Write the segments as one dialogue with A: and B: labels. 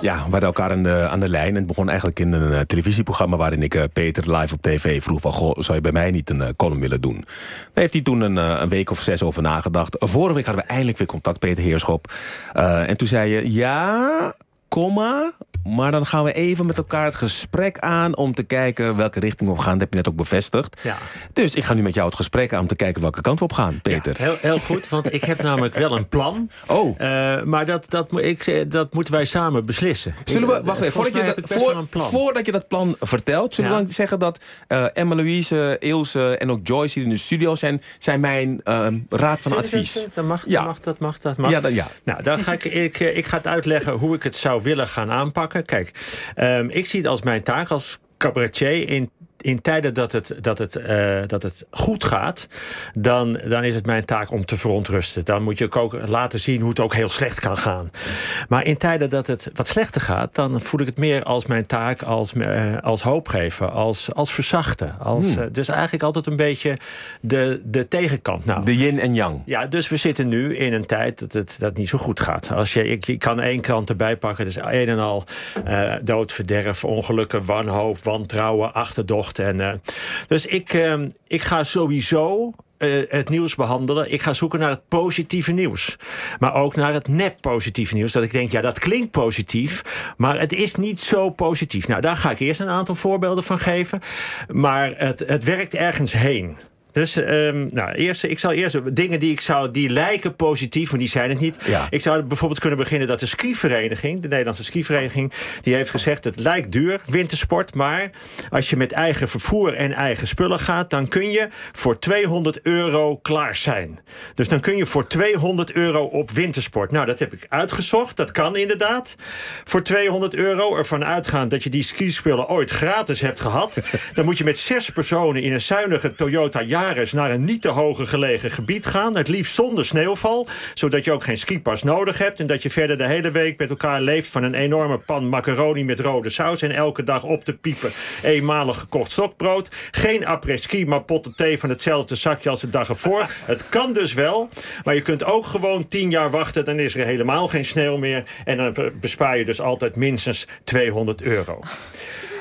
A: Ja, we hadden elkaar aan de, aan de lijn. En het begon eigenlijk in een uh, televisieprogramma... waarin ik uh, Peter live op tv vroeg van... Goh, zou je bij mij niet een uh, column willen doen? Daar heeft hij toen een, een, week of zes over nagedacht. Vorige week hadden we eindelijk weer contact, Peter Heerschop. en toen zei je, ja, komma, maar dan gaan we even met elkaar het gesprek aan... om te kijken welke richting we op gaan. Dat heb je net ook bevestigd. Ja. Dus ik ga nu met jou het gesprek aan om te kijken welke kant we op gaan, Peter.
B: Ja, heel, heel goed, want ik heb namelijk wel een plan.
A: Oh.
B: Uh, maar dat, dat, ik, dat moeten wij samen beslissen.
A: Zullen we, wacht even, voordat je, dat, voor, voordat je dat plan vertelt... zullen we dan zeggen dat uh, Emma Louise, Ilse en ook Joyce... die in de studio zijn, zijn mijn uh, raad van advies.
B: Dat, mag, dat mag, dat mag, dat mag.
A: Ja, ja.
B: Nou, dan ga ik, ik, ik ga het uitleggen hoe ik het zou willen gaan aanpakken. Kijk, um, ik zie het als mijn taak als cabaretier in in tijden dat het, dat het, uh, dat het goed gaat, dan, dan is het mijn taak om te verontrusten. Dan moet je ook laten zien hoe het ook heel slecht kan gaan. Maar in tijden dat het wat slechter gaat, dan voel ik het meer als mijn taak als, uh, als hoop geven, als, als verzachten. Als, hmm. uh, dus eigenlijk altijd een beetje de, de tegenkant. Nou,
A: de yin en yang.
B: Ja, dus we zitten nu in een tijd dat het dat niet zo goed gaat. Als je, ik, ik kan één krant erbij pakken, dus een en al dood, verderf, ongelukken, wanhoop, wantrouwen, achterdocht en, uh, dus ik, uh, ik ga sowieso uh, het nieuws behandelen. Ik ga zoeken naar het positieve nieuws. Maar ook naar het nep positieve nieuws. Dat ik denk, ja, dat klinkt positief. Maar het is niet zo positief. Nou, daar ga ik eerst een aantal voorbeelden van geven. Maar het, het werkt ergens heen. Dus um, nou, eerst, ik zal eerst dingen die ik zou, die lijken positief, maar die zijn het niet.
A: Ja.
B: Ik zou bijvoorbeeld kunnen beginnen dat de skivereniging, de Nederlandse skivereniging, die heeft gezegd: het lijkt duur, wintersport, maar als je met eigen vervoer en eigen spullen gaat, dan kun je voor 200 euro klaar zijn. Dus dan kun je voor 200 euro op wintersport. Nou, dat heb ik uitgezocht. Dat kan inderdaad. Voor 200 euro ervan uitgaan dat je die skispullen ooit gratis hebt gehad. dan moet je met zes personen in een zuinige Toyota Naar een niet te hoger gelegen gebied gaan. Het liefst zonder sneeuwval, zodat je ook geen skipas nodig hebt. En dat je verder de hele week met elkaar leeft van een enorme pan macaroni met rode saus. En elke dag op te piepen eenmalig gekocht stokbrood. Geen après-ski, maar potten thee van hetzelfde zakje als de dag ervoor. Het kan dus wel, maar je kunt ook gewoon tien jaar wachten. Dan is er helemaal geen sneeuw meer. En dan bespaar je dus altijd minstens 200 euro.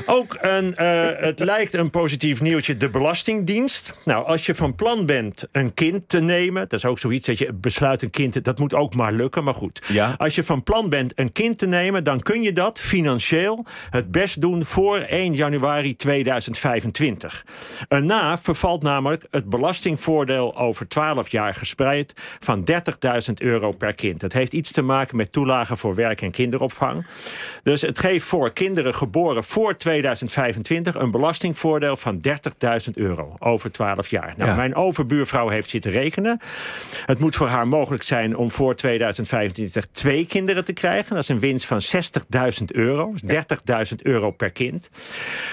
B: Ook een, uh, het lijkt een positief nieuwtje, de Belastingdienst. Nou, als je van plan bent een kind te nemen... dat is ook zoiets dat je besluit een kind... dat moet ook maar lukken, maar goed.
A: Ja.
B: Als je van plan bent een kind te nemen... dan kun je dat financieel het best doen voor 1 januari 2025. Erna vervalt namelijk het belastingvoordeel over 12 jaar gespreid... van 30.000 euro per kind. Dat heeft iets te maken met toelagen voor werk- en kinderopvang. Dus het geeft voor kinderen geboren voor 2025 een belastingvoordeel van 30.000 euro over 12 jaar. Nou, Mijn overbuurvrouw heeft zitten rekenen. Het moet voor haar mogelijk zijn om voor 2025 twee kinderen te krijgen. Dat is een winst van 60.000 euro. 30.000 euro per kind.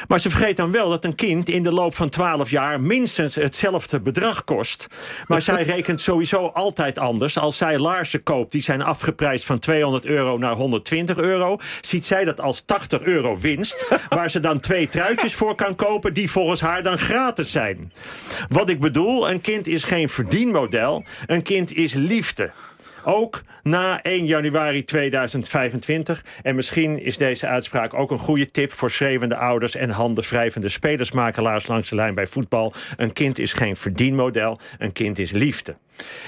B: Maar ze vergeet dan wel dat een kind in de loop van 12 jaar minstens hetzelfde bedrag kost. Maar zij rekent sowieso altijd anders. Als zij laarzen koopt die zijn afgeprijsd van 200 euro naar 120 euro, ziet zij dat als 80 euro winst. Waar ze dan twee truitjes voor kan kopen die volgens haar dan gratis zijn. Wat ik bedoel, een kind is geen verdienmodel. Een kind is liefde. Ook na 1 januari 2025. En misschien is deze uitspraak ook een goede tip... voor schreeuwende ouders en handenwrijvende spelersmakelaars langs de lijn bij voetbal. Een kind is geen verdienmodel, een kind is liefde.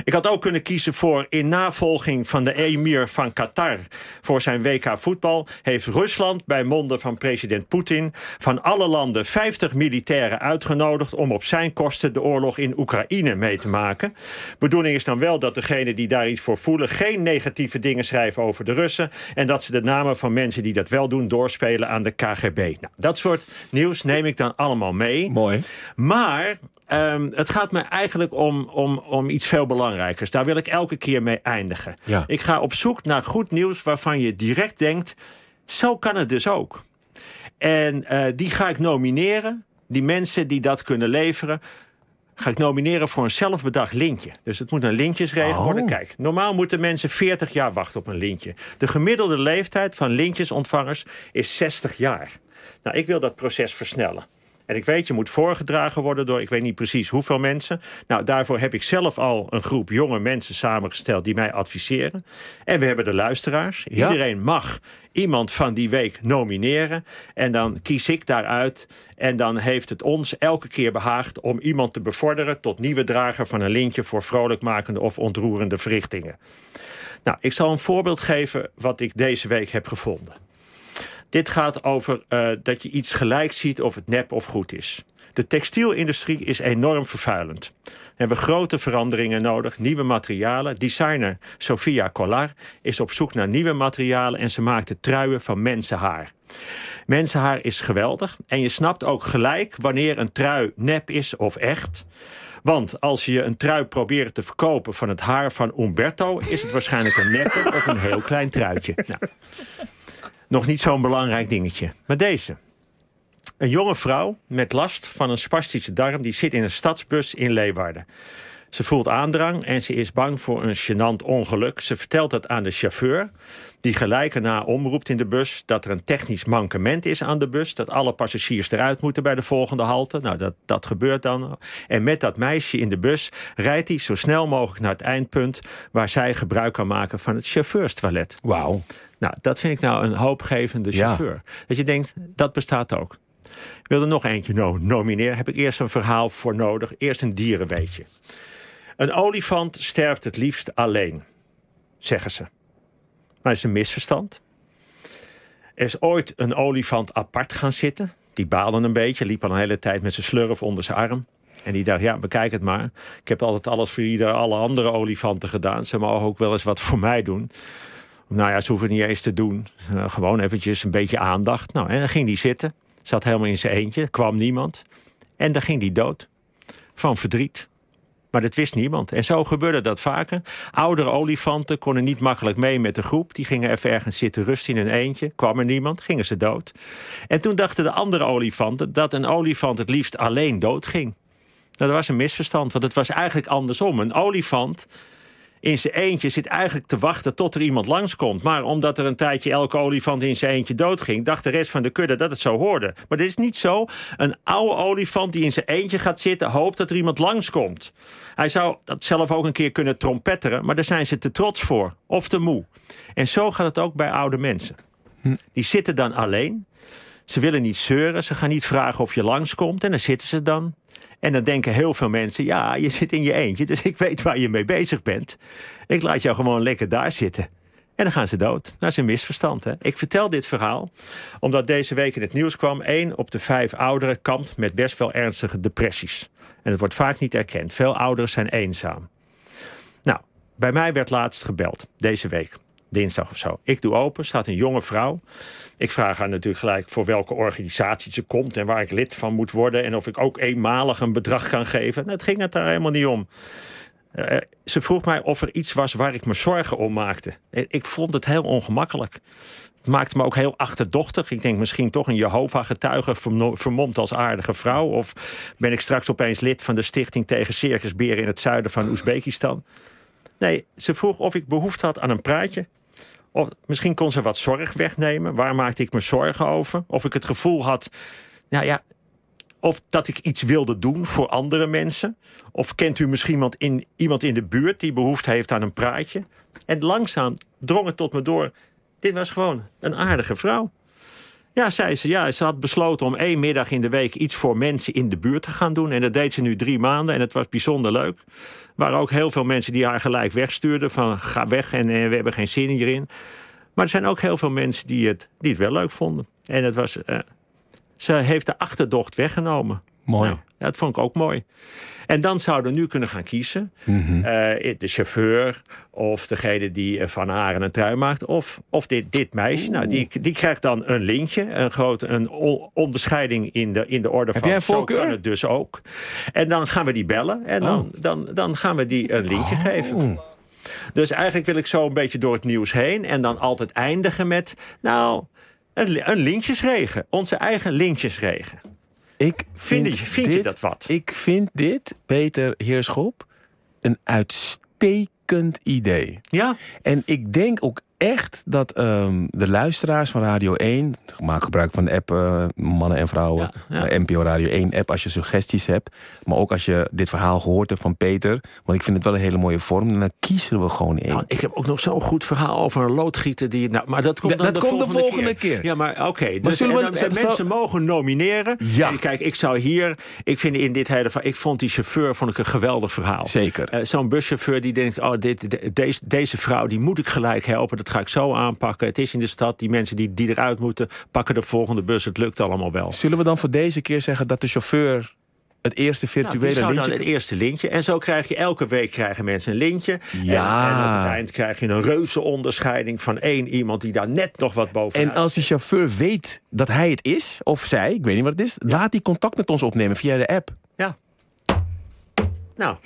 B: Ik had ook kunnen kiezen voor in navolging van de emir van Qatar... voor zijn WK voetbal heeft Rusland bij monden van president Poetin... van alle landen 50 militairen uitgenodigd... om op zijn kosten de oorlog in Oekraïne mee te maken. Bedoeling is dan wel dat degene die daar iets voor voelen... geen negatieve dingen schrijven over de Russen... en dat ze de namen van mensen die dat wel doen doorspelen aan de KGB. Nou, dat soort nieuws neem ik dan allemaal mee.
A: Mooi.
B: Maar Um, het gaat me eigenlijk om, om, om iets veel belangrijkers. Daar wil ik elke keer mee eindigen.
A: Ja.
B: Ik ga op zoek naar goed nieuws waarvan je direct denkt... zo kan het dus ook. En uh, die ga ik nomineren. Die mensen die dat kunnen leveren ga ik nomineren voor een zelfbedacht lintje. Dus het moet een lintjesregel
A: Oh.
B: worden. Kijk, normaal moeten mensen 40 jaar wachten op een lintje. De gemiddelde leeftijd van lintjesontvangers is 60 jaar. Nou, ik wil dat proces versnellen. En ik weet, je moet voorgedragen worden door ik weet niet precies hoeveel mensen. Nou, daarvoor heb ik zelf al een groep jonge mensen samengesteld die mij adviseren. En we hebben de luisteraars. Iedereen mag iemand van die week nomineren. En dan kies ik daaruit. En dan heeft het ons elke keer behaagd om iemand te bevorderen tot nieuwe drager van een lintje voor vrolijkmakende of ontroerende verrichtingen. Nou, ik zal een voorbeeld geven wat ik deze week heb gevonden. Dit gaat over uh, dat je iets gelijk ziet of het nep of goed is. De textielindustrie is enorm vervuilend. We hebben grote veranderingen nodig, nieuwe materialen. Designer Sofia Collar is op zoek naar nieuwe materialen... en ze maakt de truien van mensenhaar. Mensenhaar is geweldig en je snapt ook gelijk... wanneer een trui nep is of echt... Want als je een trui probeert te verkopen van het haar van Umberto... is het waarschijnlijk een neppe of een heel klein truitje. Nou, nog niet zo'n belangrijk dingetje. Maar deze. Een jonge vrouw met last van een spastische darm... die zit in een stadsbus in Leeuwarden. Ze voelt aandrang en ze is bang voor een gênant ongeluk. Ze vertelt dat aan de chauffeur, die gelijk erna omroept in de bus... dat er een technisch mankement is aan de bus... dat alle passagiers eruit moeten bij de volgende halte. Nou, dat, dat gebeurt dan. En met dat meisje in de bus rijdt hij zo snel mogelijk naar het eindpunt... waar zij gebruik kan maken van het chauffeurstoilet.
A: Wauw.
B: Nou, dat vind ik nou een hoopgevende chauffeur. Dat je denkt, dat bestaat ook. Ik wil er nog eentje no nomineren. Heb ik eerst een verhaal voor nodig. Eerst een dierenweetje. Een olifant sterft het liefst alleen, zeggen ze. Maar is een misverstand. Er is ooit een olifant apart gaan zitten. Die baalde een beetje, liep al een hele tijd met zijn slurf onder zijn arm. En die dacht, ja, bekijk het maar. Ik heb altijd alles voor ieder, alle andere olifanten gedaan. Ze mogen ook wel eens wat voor mij doen. Nou ja, ze hoeven niet eens te doen. Uh, gewoon eventjes een beetje aandacht. Nou, en dan ging die zitten. Zat helemaal in zijn eentje. Kwam niemand. En dan ging die dood. Van verdriet. Maar dat wist niemand. En zo gebeurde dat vaker. Oudere olifanten konden niet makkelijk mee met de groep. Die gingen even ergens zitten rusten in een eentje. Kwam er niemand, gingen ze dood. En toen dachten de andere olifanten... dat een olifant het liefst alleen dood ging. Nou, dat was een misverstand, want het was eigenlijk andersom. Een olifant in zijn eentje zit eigenlijk te wachten tot er iemand langskomt. Maar omdat er een tijdje elke olifant in zijn eentje doodging... dacht de rest van de kudde dat het zo hoorde. Maar dit is niet zo. Een oude olifant die in zijn eentje gaat zitten... hoopt dat er iemand langskomt. Hij zou dat zelf ook een keer kunnen trompetteren... maar daar zijn ze te trots voor. Of te moe. En zo gaat het ook bij oude mensen. Die zitten dan alleen. Ze willen niet zeuren. Ze gaan niet vragen of je langskomt. En dan zitten ze dan. En dan denken heel veel mensen, ja, je zit in je eentje... dus ik weet waar je mee bezig bent. Ik laat jou gewoon lekker daar zitten. En dan gaan ze dood. Dat is een misverstand. Hè? Ik vertel dit verhaal omdat deze week in het nieuws kwam... één op de vijf ouderen kampt met best wel ernstige depressies. En het wordt vaak niet erkend. Veel ouderen zijn eenzaam. Nou, bij mij werd laatst gebeld, deze week dinsdag of zo. Ik doe open, staat een jonge vrouw. Ik vraag haar natuurlijk gelijk voor welke organisatie ze komt... en waar ik lid van moet worden... en of ik ook eenmalig een bedrag kan geven. Nou, het ging het daar helemaal niet om. Uh, ze vroeg mij of er iets was waar ik me zorgen om maakte. Eh, ik vond het heel ongemakkelijk. Het maakte me ook heel achterdochtig. Ik denk misschien toch een Jehovah-getuige vermomd als aardige vrouw. Of ben ik straks opeens lid van de stichting tegen circusberen in het zuiden van Oezbekistan. Nee, ze vroeg of ik behoefte had aan een praatje. Of misschien kon ze wat zorg wegnemen. Waar maakte ik me zorgen over? Of ik het gevoel had, nou ja, of dat ik iets wilde doen voor andere mensen. Of kent u misschien iemand in, iemand in de buurt die behoefte heeft aan een praatje? En langzaam drong het tot me door. Dit was gewoon een aardige vrouw. Ja, zei ze. Ja, ze had besloten om één middag in de week iets voor mensen in de buurt te gaan doen. En dat deed ze nu drie maanden en het was bijzonder leuk. Er waren ook heel veel mensen die haar gelijk wegstuurden. Van ga weg en, we hebben geen zin hierin. Maar er zijn ook heel veel mensen die het, die het wel leuk vonden. En het was, uh, ze heeft de achterdocht weggenomen.
A: Mooi.
B: Nou, ja, dat vond ik ook mooi. En dan zouden we nu kunnen gaan kiezen.
A: Mhm.
B: Eh, de chauffeur of degene die eh, van haar een trui maakt. Of, of dit, dit meisje. Nou, die, die krijgt dan een lintje. Een grote een onderscheiding in de, in de orde
A: Heb
B: van...
A: jij een
B: zo
A: voorkeur?
B: kan het dus ook. En dan gaan we die bellen. En dan,
A: Oh.
B: dan, dan gaan we die een lintje geven. Dus eigenlijk wil ik zo een beetje door het nieuws heen. En dan altijd eindigen met... Nou, een lintjesregen. Onze eigen lintjesregen.
A: Ik vind,
B: Vind je- vind je
A: dit,
B: dat wat?
A: Ik vind dit, Peter Heerschop, een uitstekend idee.
B: Ja,
A: En ik denk ook echt dat ehm, de luisteraars van Radio 1... maak gebruik van de app uh, Mannen en Vrouwen...
B: Ja, ja.
A: NPO Radio 1 app als je suggesties hebt. Maar ook als je dit verhaal gehoord hebt van Peter. Want ik vind het wel een hele mooie vorm. En dan kiezen we gewoon één.
B: Nou, ik heb ook nog zo'n goed verhaal over een loodgieter. Die, nou, maar dat komt, dan
A: dat
B: de,
A: komt
B: volgende
A: de volgende keer.
B: Ja, maar oké. Okay, dus,
A: zullen we-
B: en dan- en mensen mogen nomineren.
A: Ja.
B: En Kijk, ik zou hier... Ik vind in dit hele verhaal... Ik vond die chauffeur vond ik een geweldig verhaal.
A: Zeker.
B: Eh, Zo'n buschauffeur die denkt... Oh, dit, de- deze, deze vrouw die moet ik gelijk helpen. Dat ga ik zo aanpakken. Het is in de stad. Die mensen die, die eruit moeten... pakken de volgende bus. Het lukt allemaal wel.
A: Zullen we dan voor deze keer zeggen dat de chauffeur... het eerste
B: Nou,
A: virtuele lintje...
B: het eerste lintje. En zo krijg je elke week krijgen mensen een lintje.
A: Ja.
B: En, en op het eind krijg je een reuze onderscheiding van één iemand die daar net nog wat bovenaan
A: En als die chauffeur weet dat hij het is, of zij, ik weet niet wat het is... laat die contact met ons opnemen via de app.
B: Ja. Nou,